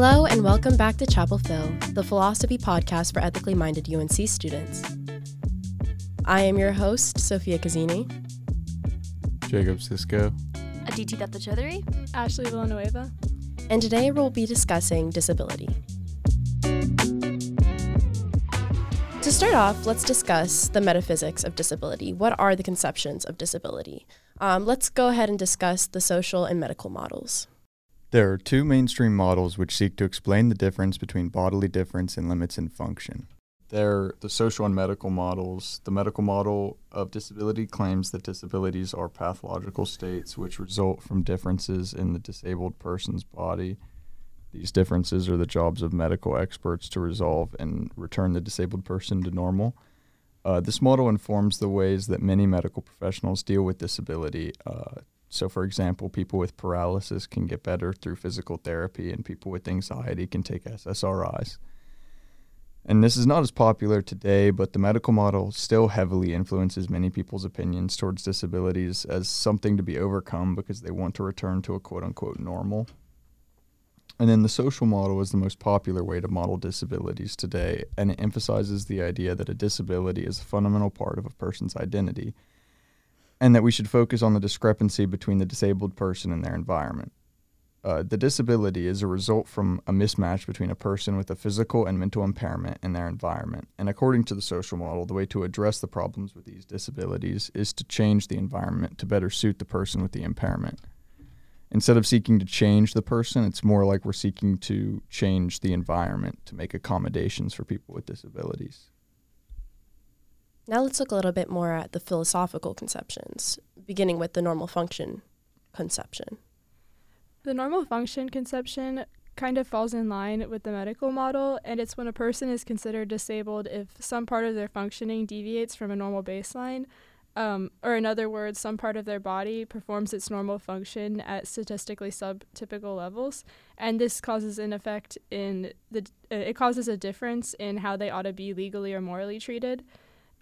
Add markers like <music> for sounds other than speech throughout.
Hello, and welcome back to Chapel Phil, the philosophy podcast for ethically minded UNC students. I am your host, Sophia Kazini. Jacob Cisco. Aditi Datta Chaudhary. Ashley Villanueva. And today we'll be discussing disability. To start off, let's discuss the metaphysics of disability. What are the conceptions of disability? Um, let's go ahead and discuss the social and medical models. There are two mainstream models which seek to explain the difference between bodily difference and limits in function. They're the social and medical models. The medical model of disability claims that disabilities are pathological states which result from differences in the disabled person's body. These differences are the jobs of medical experts to resolve and return the disabled person to normal. Uh, this model informs the ways that many medical professionals deal with disability. Uh, so, for example, people with paralysis can get better through physical therapy, and people with anxiety can take SSRIs. And this is not as popular today, but the medical model still heavily influences many people's opinions towards disabilities as something to be overcome because they want to return to a quote unquote normal. And then the social model is the most popular way to model disabilities today, and it emphasizes the idea that a disability is a fundamental part of a person's identity and that we should focus on the discrepancy between the disabled person and their environment. Uh, the disability is a result from a mismatch between a person with a physical and mental impairment and their environment. And according to the social model, the way to address the problems with these disabilities is to change the environment to better suit the person with the impairment. Instead of seeking to change the person, it's more like we're seeking to change the environment to make accommodations for people with disabilities. Now let's look a little bit more at the philosophical conceptions, beginning with the normal function conception. The normal function conception kind of falls in line with the medical model, and it's when a person is considered disabled if some part of their functioning deviates from a normal baseline, um, or in other words, some part of their body performs its normal function at statistically subtypical levels, and this causes an effect in the uh, it causes a difference in how they ought to be legally or morally treated.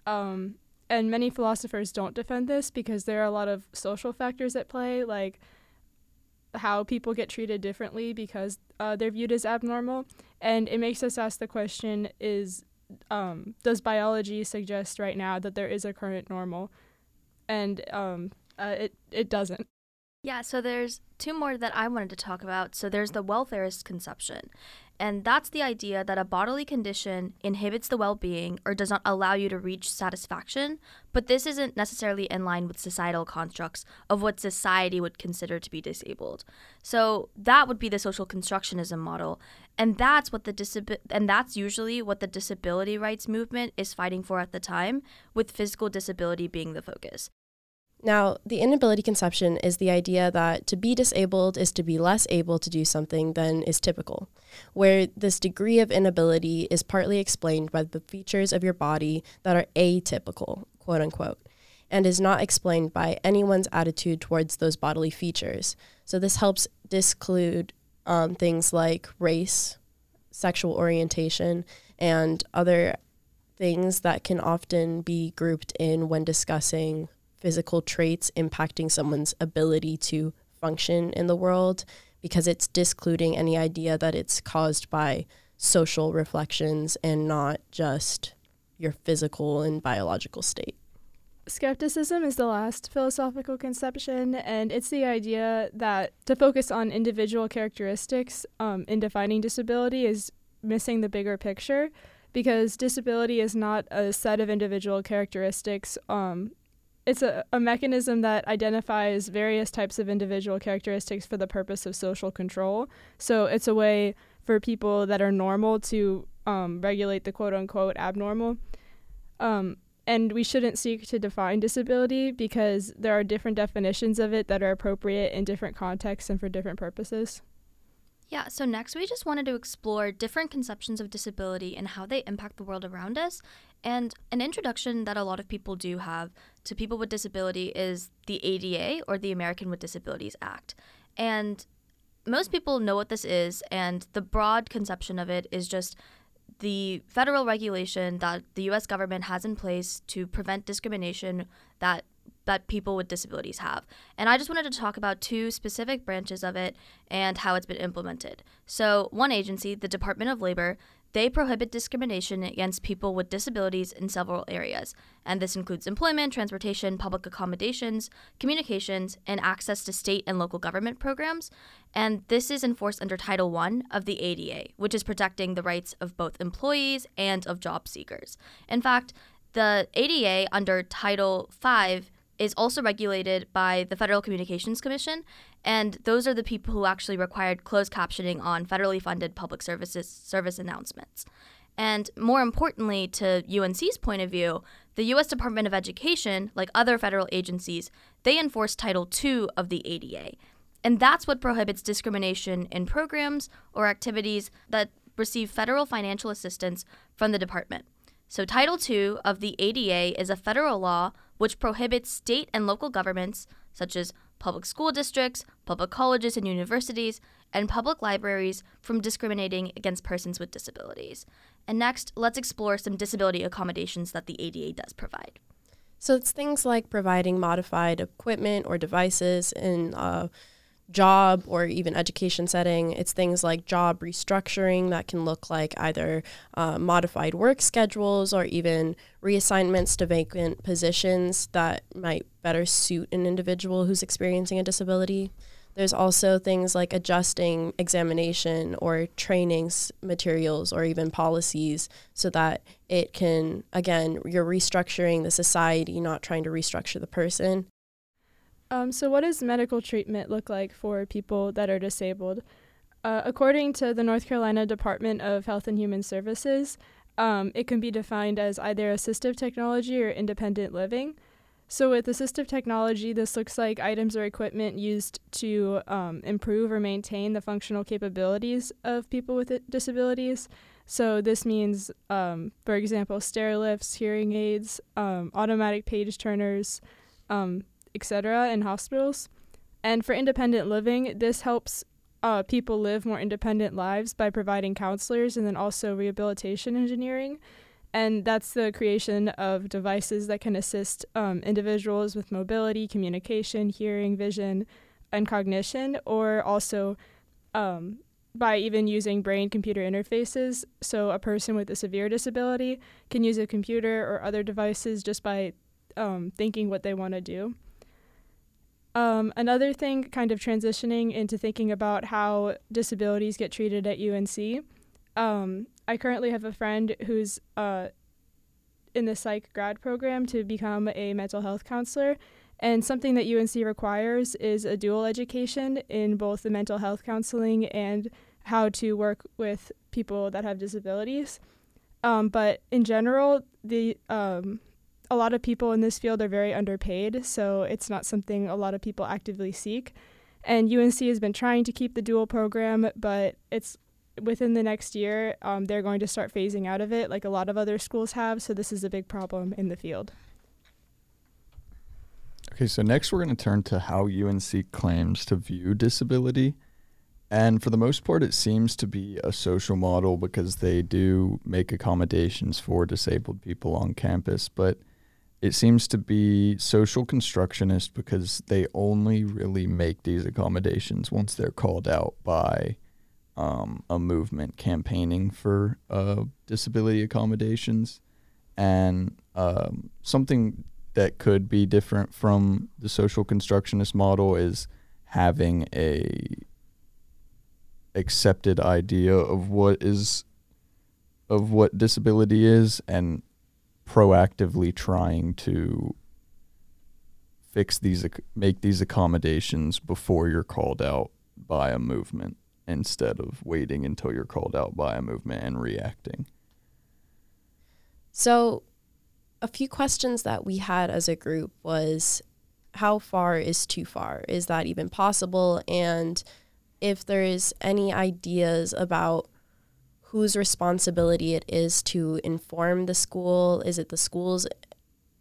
Um, and many philosophers don't defend this because there are a lot of social factors at play, like how people get treated differently because uh, they're viewed as abnormal. And it makes us ask the question is um, does biology suggest right now that there is a current normal? And um, uh, it, it doesn't. Yeah, so there's two more that I wanted to talk about. So there's the welfarist conception. And that's the idea that a bodily condition inhibits the well being or does not allow you to reach satisfaction, but this isn't necessarily in line with societal constructs of what society would consider to be disabled. So that would be the social constructionism model. And that's what the disabi- and that's usually what the disability rights movement is fighting for at the time, with physical disability being the focus. Now, the inability conception is the idea that to be disabled is to be less able to do something than is typical, where this degree of inability is partly explained by the features of your body that are atypical, quote unquote, and is not explained by anyone's attitude towards those bodily features. So, this helps disclude um, things like race, sexual orientation, and other things that can often be grouped in when discussing physical traits impacting someone's ability to function in the world because it's discluding any idea that it's caused by social reflections and not just your physical and biological state. Skepticism is the last philosophical conception, and it's the idea that to focus on individual characteristics um, in defining disability is missing the bigger picture because disability is not a set of individual characteristics um, it's a, a mechanism that identifies various types of individual characteristics for the purpose of social control. So it's a way for people that are normal to um, regulate the quote unquote abnormal. Um, and we shouldn't seek to define disability because there are different definitions of it that are appropriate in different contexts and for different purposes. Yeah, so next we just wanted to explore different conceptions of disability and how they impact the world around us. And an introduction that a lot of people do have to people with disability is the ADA or the American with Disabilities Act. And most people know what this is, and the broad conception of it is just the federal regulation that the US government has in place to prevent discrimination that that people with disabilities have. And I just wanted to talk about two specific branches of it and how it's been implemented. So, one agency, the Department of Labor, they prohibit discrimination against people with disabilities in several areas, and this includes employment, transportation, public accommodations, communications, and access to state and local government programs. And this is enforced under Title I of the ADA, which is protecting the rights of both employees and of job seekers. In fact, the ADA under Title V is also regulated by the Federal Communications Commission, and those are the people who actually required closed captioning on federally funded public services service announcements. And more importantly, to UNC's point of view, the U.S. Department of Education, like other federal agencies, they enforce Title II of the ADA. And that's what prohibits discrimination in programs or activities that receive federal financial assistance from the department. So, Title II of the ADA is a federal law which prohibits state and local governments, such as public school districts, public colleges and universities, and public libraries, from discriminating against persons with disabilities. And next, let's explore some disability accommodations that the ADA does provide. So, it's things like providing modified equipment or devices in uh, job or even education setting. It's things like job restructuring that can look like either uh, modified work schedules or even reassignments to vacant positions that might better suit an individual who's experiencing a disability. There's also things like adjusting examination or trainings materials or even policies so that it can, again, you're restructuring the society, not trying to restructure the person. Um, so, what does medical treatment look like for people that are disabled? Uh, according to the North Carolina Department of Health and Human Services, um, it can be defined as either assistive technology or independent living. So, with assistive technology, this looks like items or equipment used to um, improve or maintain the functional capabilities of people with disabilities. So, this means, um, for example, stair lifts, hearing aids, um, automatic page turners, um, etc., in hospitals. And for independent living, this helps uh, people live more independent lives by providing counselors and then also rehabilitation engineering. And that's the creation of devices that can assist um, individuals with mobility, communication, hearing, vision, and cognition, or also um, by even using brain computer interfaces. So, a person with a severe disability can use a computer or other devices just by um, thinking what they want to do. Um, another thing, kind of transitioning into thinking about how disabilities get treated at UNC. Um, I currently have a friend who's uh, in the psych grad program to become a mental health counselor. And something that UNC requires is a dual education in both the mental health counseling and how to work with people that have disabilities. Um, but in general, the um, a lot of people in this field are very underpaid, so it's not something a lot of people actively seek. And UNC has been trying to keep the dual program, but it's within the next year, um, they're going to start phasing out of it, like a lot of other schools have. So this is a big problem in the field. Okay, so next we're going to turn to how UNC claims to view disability. And for the most part, it seems to be a social model because they do make accommodations for disabled people on campus. But it seems to be social constructionist because they only really make these accommodations once they're called out by um, a movement campaigning for uh, disability accommodations. And um, something that could be different from the social constructionist model is having a accepted idea of what is of what disability is and proactively trying to fix these make these accommodations before you're called out by a movement instead of waiting until you're called out by a movement and reacting. So a few questions that we had as a group was how far is too far? Is that even possible? And if there is any ideas about whose responsibility it is to inform the school. Is it the school's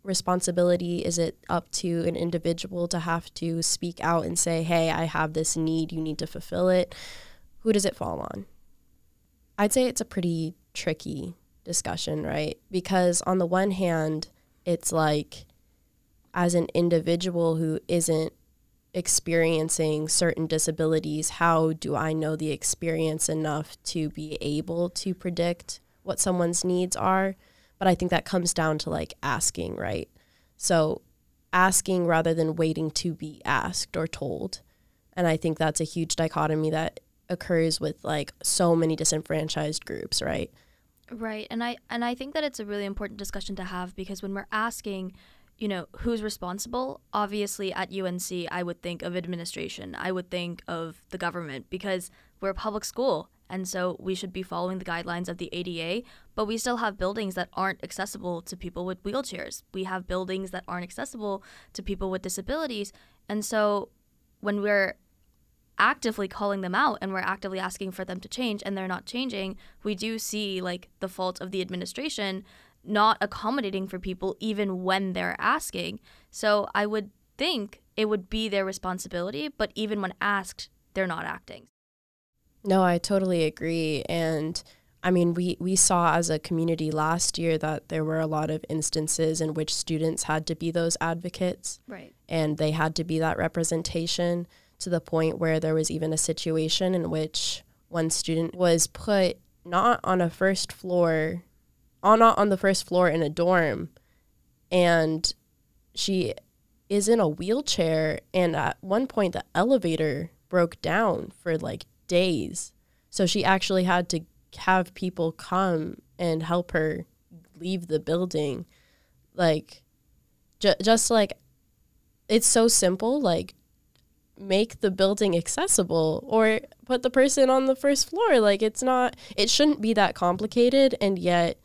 responsibility? Is it up to an individual to have to speak out and say, hey, I have this need, you need to fulfill it? Who does it fall on? I'd say it's a pretty tricky discussion, right? Because on the one hand, it's like, as an individual who isn't experiencing certain disabilities, how do I know the experience enough to be able to predict what someone's needs are? But I think that comes down to like asking, right? So asking rather than waiting to be asked or told. And I think that's a huge dichotomy that occurs with like so many disenfranchised groups, right? Right. And I and I think that it's a really important discussion to have because when we're asking you know, who's responsible? Obviously, at UNC, I would think of administration. I would think of the government because we're a public school. And so we should be following the guidelines of the ADA, but we still have buildings that aren't accessible to people with wheelchairs. We have buildings that aren't accessible to people with disabilities. And so when we're actively calling them out and we're actively asking for them to change and they're not changing, we do see like the fault of the administration not accommodating for people even when they're asking. So I would think it would be their responsibility, but even when asked, they're not acting. No, I totally agree. And I mean, we, we saw as a community last year that there were a lot of instances in which students had to be those advocates. Right. And they had to be that representation to the point where there was even a situation in which one student was put not on a first floor on on the first floor in a dorm and she is in a wheelchair and at one point the elevator broke down for like days. So she actually had to have people come and help her leave the building. Like ju- just like it's so simple like make the building accessible or put the person on the first floor. Like it's not it shouldn't be that complicated and yet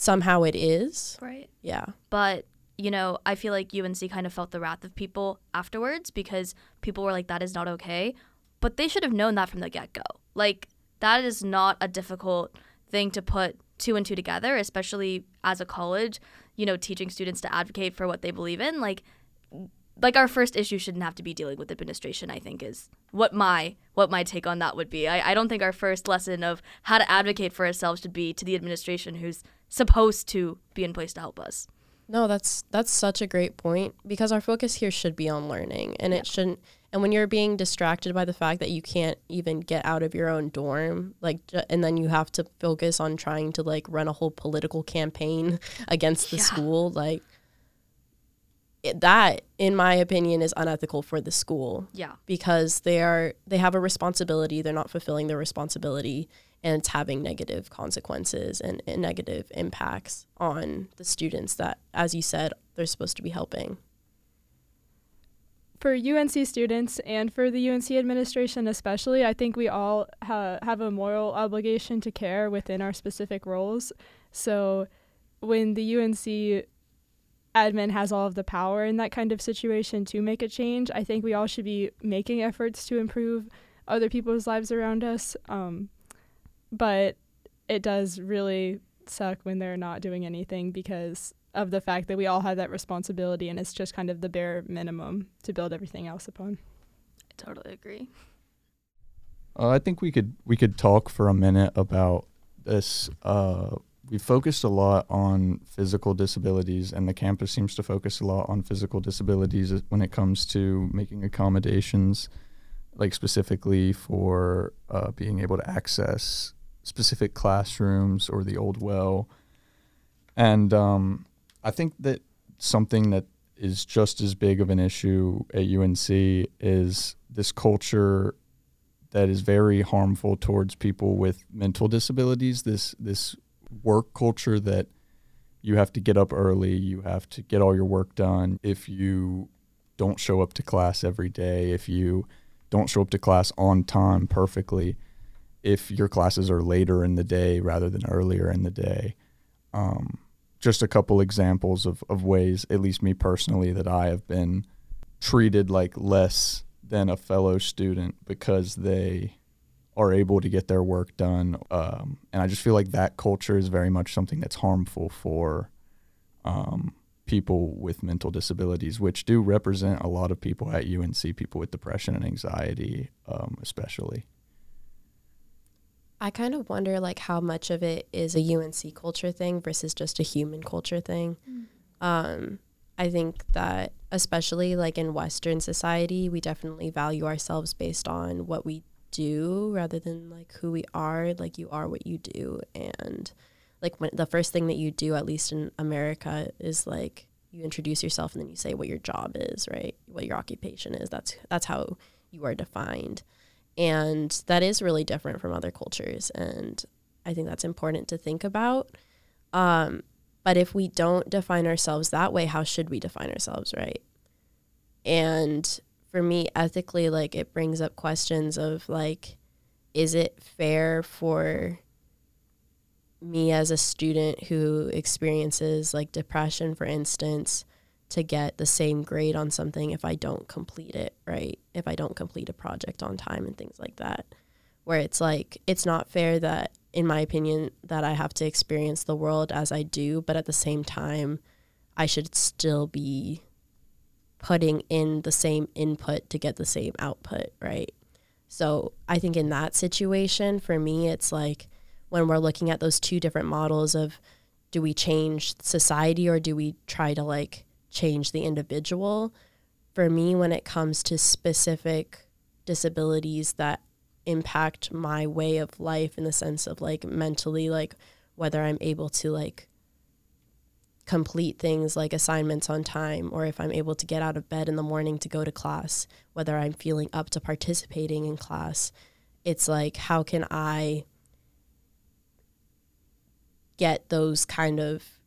somehow it is. Right. Yeah. But, you know, I feel like UNC kind of felt the wrath of people afterwards because people were like, that is not okay. But they should have known that from the get go. Like, that is not a difficult thing to put two and two together, especially as a college, you know, teaching students to advocate for what they believe in. Like, like our first issue shouldn't have to be dealing with administration i think is what my what my take on that would be I, I don't think our first lesson of how to advocate for ourselves should be to the administration who's supposed to be in place to help us. No, that's that's such a great point because our focus here should be on learning and yeah. it shouldn't and when you're being distracted by the fact that you can't even get out of your own dorm like and then you have to focus on trying to like run a whole political campaign <laughs> against the yeah. school like it, that in my opinion is unethical for the school. Yeah. Because they are they have a responsibility, they're not fulfilling their responsibility and it's having negative consequences and, and, negative impacts on the students that, as you said, they're supposed to be helping. For UNC students and for the UNC administration, especially, I think we all ha- have a moral obligation to care within our specific roles. So when the UNC admin has all of the power in that kind of situation to make a change, I think we all should be making efforts to improve other people's lives around us. Um, but it does really suck when they're not doing anything because of the fact that we all have that responsibility and it's just kind of the bare minimum to build everything else upon. I totally agree. Uh, I think we could we could talk for a minute about this. Uh, we focused a lot on physical disabilities, and the campus seems to focus a lot on physical disabilities when it comes to making accommodations, like specifically for uh, being able to access specific classrooms or the old well. And um, I think that something that is just as big of an issue at UNC is this culture that is very harmful towards people with mental disabilities. This this work culture that you have to get up early, you have to get all your work done. If you don't show up to class every day, if you don't show up to class on time perfectly, if your classes are later in the day rather than earlier in the day. Um, just a couple examples of, of ways, at least me personally, that I have been treated like less than a fellow student because they are able to get their work done. Um, and I just feel like that culture is very much something that's harmful for um, people with mental disabilities, which do represent a lot of people at UNC, people with depression and anxiety, um, especially. I kind of wonder like how much of it is a UNC culture thing versus just a human culture thing. Mm. Um, I think that especially like in Western society, we definitely value ourselves based on what we do rather than like who we are. Like you are what you do, and like when the first thing that you do, at least in America, is like you introduce yourself and then you say what your job is, right? What your occupation is. That's that's how you are defined. And that is really different from other cultures. And I think that's important to think about. Um, but if we don't define ourselves that way, how should we define ourselves, right? And for me, ethically, like it brings up questions of like, is it fair for me as a student who experiences like depression, for instance, to get the same grade on something if I don't complete it, right? If I don't complete a project on time and things like that. Where it's like, it's not fair that, in my opinion, that I have to experience the world as I do, but at the same time, I should still be putting in the same input to get the same output, right? So I think in that situation, for me, it's like when we're looking at those two different models of do we change society or do we try to like change the individual. For me, when it comes to specific disabilities that impact my way of life in the sense of like mentally, like whether I'm able to like complete things like assignments on time or if I'm able to get out of bed in the morning to go to class, whether I'm feeling up to participating in class, it's like, how can I get those kind of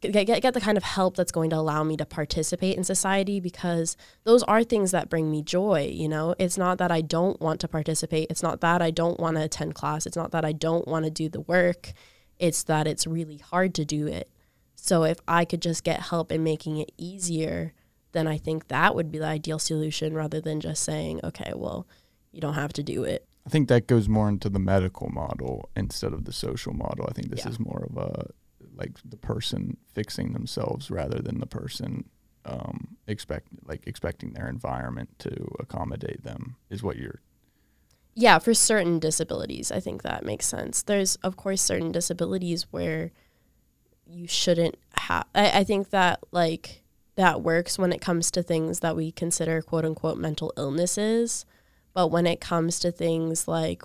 get, get, get the kind of help that's going to allow me to participate in society because those are things that bring me joy you know? It's not that i don't want to participate. It's not that i don't want to attend class. It's not that i don't want to do the work. It's that it's really hard to do it. So if i could just get help in making it easier then i think that would be the ideal solution rather than just saying okay well you don't have to do it. I think that goes more into the medical model instead of the social model. I think this Yeah. is more of a like the person fixing themselves rather than the person um, expect like expecting their environment to accommodate them is what you're Yeah, for certain disabilities, I think that makes sense. There's, of course, certain disabilities where you shouldn't have. I, I think that, like, that works when it comes to things that we consider quote unquote mental illnesses. But when it comes to things like,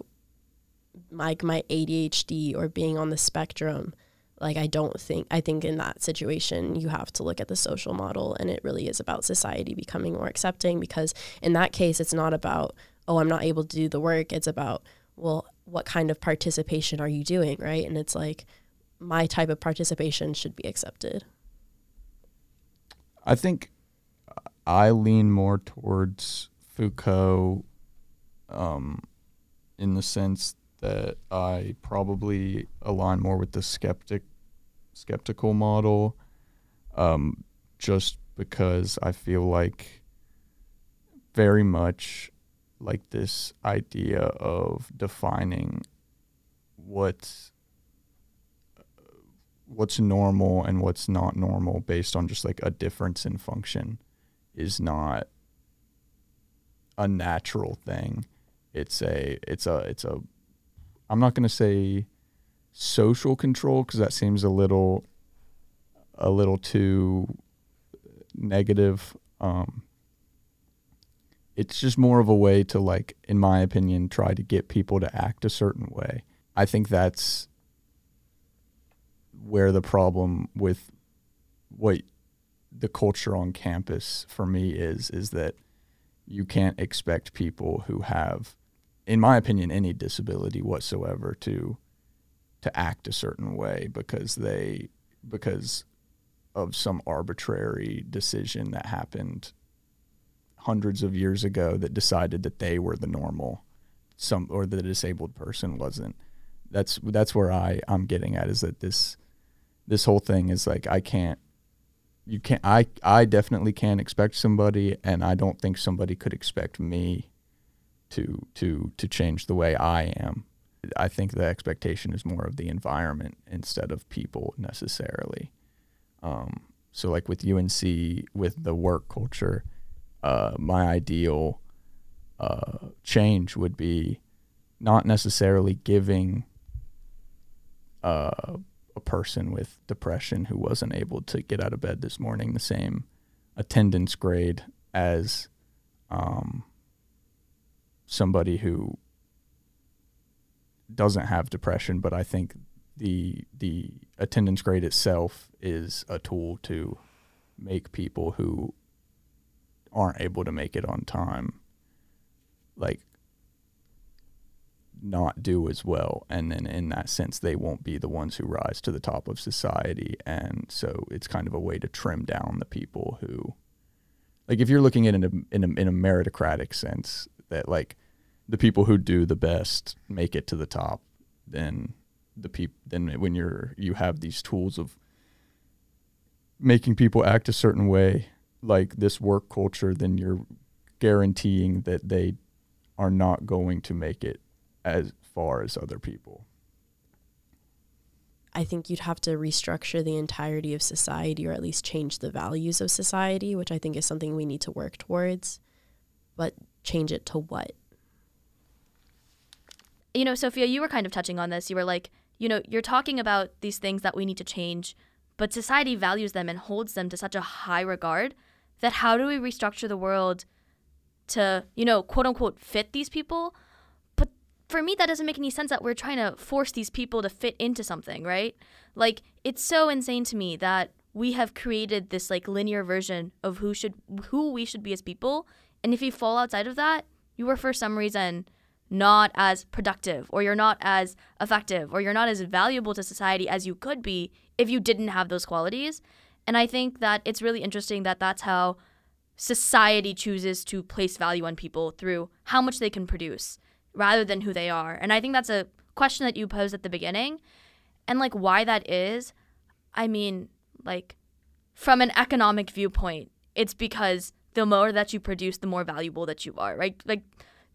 like my ADHD or being on the spectrum, like, I don't think, I think in that situation, you have to look at the social model and it really is about society becoming more accepting because in that case, it's not about, oh, I'm not able to do the work. It's about, well, what kind of participation are you doing, right? And it's like, my type of participation should be accepted. I think I lean more towards Foucault um, in the sense that I probably align more with the skeptic skeptical model um, just because I feel like very much like this idea of defining what's what's normal and what's not normal based on just like a difference in function is not a natural thing. It's a it's a it's a I'm not going to say social control because that seems a little a little too negative um it's just more of a way to like in my opinion try to get people to act a certain way. I think that's where the problem with what the culture on campus for me is is that you can't expect people who have in my opinion any disability whatsoever to to act a certain way because they because of some arbitrary decision that happened hundreds of years ago that decided that they were the normal some or the disabled person wasn't. That's that's where I I'm getting at is that this this whole thing is like I can't you can't I I definitely can't expect somebody and I don't think somebody could expect me to to to change the way I am. I think the expectation is more of the environment instead of people necessarily. Um, so like with UNC with the work culture, uh, my ideal uh, change would be not necessarily giving uh, a person with depression who wasn't able to get out of bed this morning the same attendance grade as um, somebody who doesn't have depression, but I think the the attendance grade itself is a tool to make people who aren't able to make it on time like not do as well. And then in that sense they won't be the ones who rise to the top of society. And so it's kind of a way to trim down the people who like if you're looking at it in a, in a, in a meritocratic sense that like the people who do the best make it to the top then the people then when you're you have these tools of making people act a certain way like this work culture then you're guaranteeing that they are not going to make it as far as other people I think you'd have to restructure the entirety of society or at least change the values of society, which I think is something we need to work towards. But change it to what? You know, Sophia, you were kind of touching on this. You were like, you know, you're talking about these things that we need to change, but society values them and holds them to such a high regard that how do we restructure the world to, you know, quote unquote, fit these people? But for me, that doesn't make any sense that we're trying to force these people to fit into something, right? Like, it's so insane to me that we have created this like linear version of who should who we should be as people and if you fall outside of that you were for some reason not as productive or you're not as effective or you're not as valuable to society as you could be if you didn't have those qualities. And I think that it's really interesting that that's how society chooses to place value on people through how much they can produce rather than who they are. And I think that's a question that you posed at the beginning. And like why that is, I mean, like from an economic viewpoint, it's because the more that you produce, the more valuable that you are, right? Like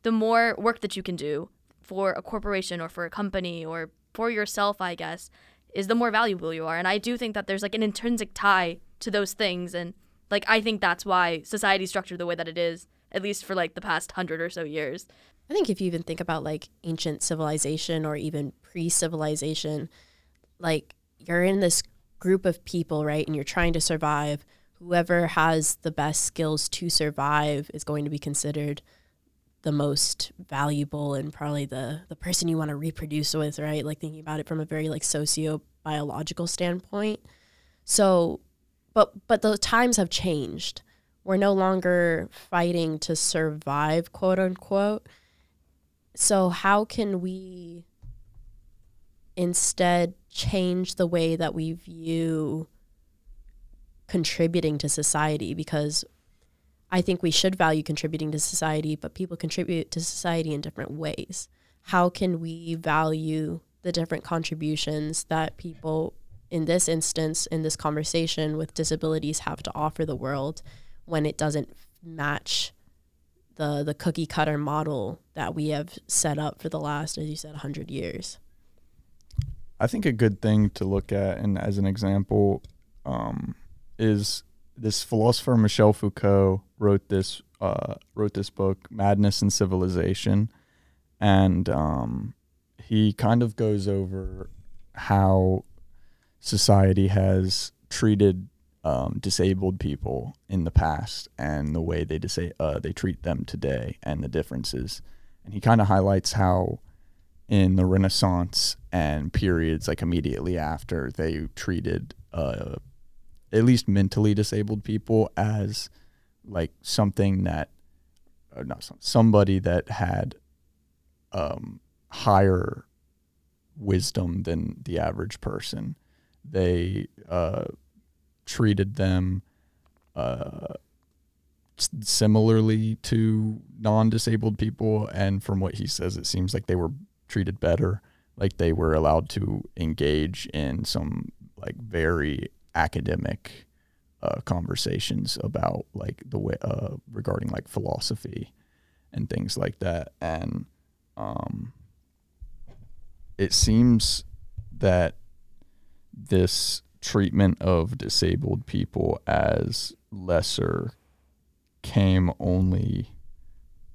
the more work that you can do for a corporation or for a company or for yourself, I guess, is the more valuable you are. And I do think that there's like an intrinsic tie to those things. And like, I think that's why society structured the way that it is, at least for like the past hundred or so years. I think if you even think about like ancient civilization or even pre civilization, like you're in this group of people, right? And you're trying to survive. Whoever has the best skills to survive is going to be considered the most valuable and probably the the person you want to reproduce with, right? Like thinking about it from a very like socio biological standpoint. So, but but the times have changed. We're no longer fighting to survive, quote unquote. So how can we instead change the way that we view contributing to society because I think we should value contributing to society, but people contribute to society in different ways. How can we value the different contributions that people, in this instance, in this conversation with disabilities, have to offer the world when it doesn't match the the cookie cutter model that we have set up for the last, as you said, hundred years? I think a good thing to look at, and as an example, um, is this philosopher Michel Foucault wrote this uh, wrote this book, Madness and Civilization, and um, he kind of goes over how society has treated um, disabled people in the past and the way they disa- uh, they treat them today and the differences. And he kind of highlights how in the Renaissance and periods like immediately after they treated uh, at least mentally disabled people as like something that not some, somebody that had um, higher wisdom than the average person. They uh, treated them uh, similarly to non-disabled people, and from what he says, it seems like they were treated better. Like they were allowed to engage in some like very academic uh, conversations about like the way uh, regarding like philosophy and things like that, and um, it seems that this treatment of disabled people as lesser came only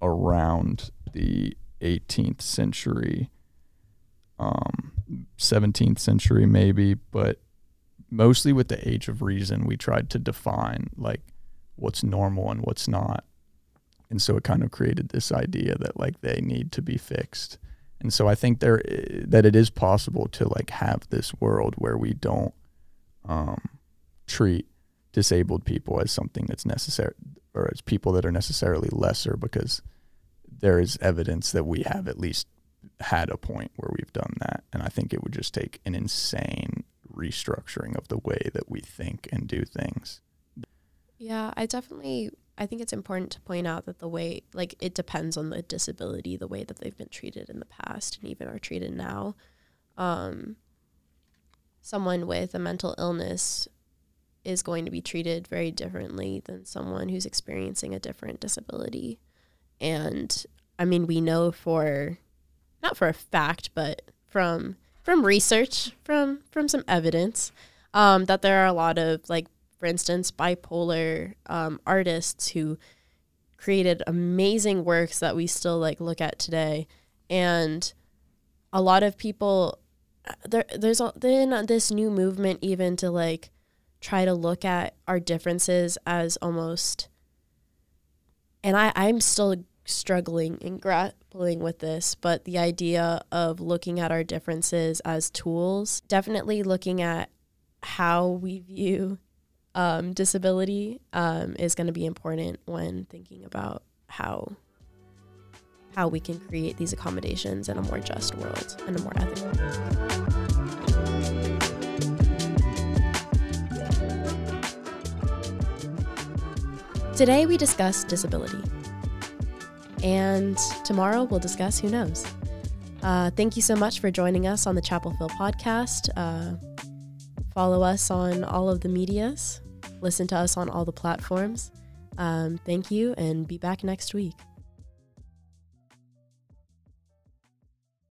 around the 18th century. Um, 17th century maybe, but mostly with the age of reason, we tried to define like what's normal and what's not. And so it kind of created this idea that like they need to be fixed. And so I think there that it is possible to like have this world where we don't um, treat disabled people as something that's necessary or as people that are necessarily lesser because there is evidence that we have at least had a point where we've done that. And I think it would just take an insane restructuring of the way that we think and do things. Yeah, I definitely I think it's important to point out that the way like it depends on the disability, the way that they've been treated in the past and even are treated now. Um, someone with a mental illness is going to be treated very differently than someone who's experiencing a different disability. And I mean, we know for not for a fact, but from from research, from from some evidence, um, that there are a lot of like, for instance, bipolar um, artists who created amazing works that we still like look at today, and a lot of people there there's then this new movement even to like try to look at our differences as almost and I, I'm still struggling and grappling with this, but the idea of looking at our differences as tools, definitely looking at how we view um, disability um, is going to be important when thinking about how how we can create these accommodations in a more just world and a more ethical world. Today we discussed disability. And tomorrow we'll discuss who knows. Uh, thank you so much for joining us on the Chapel Phil podcast. Uh, follow us on all of the medias, listen to us on all the platforms. Um, thank you, and be back next week.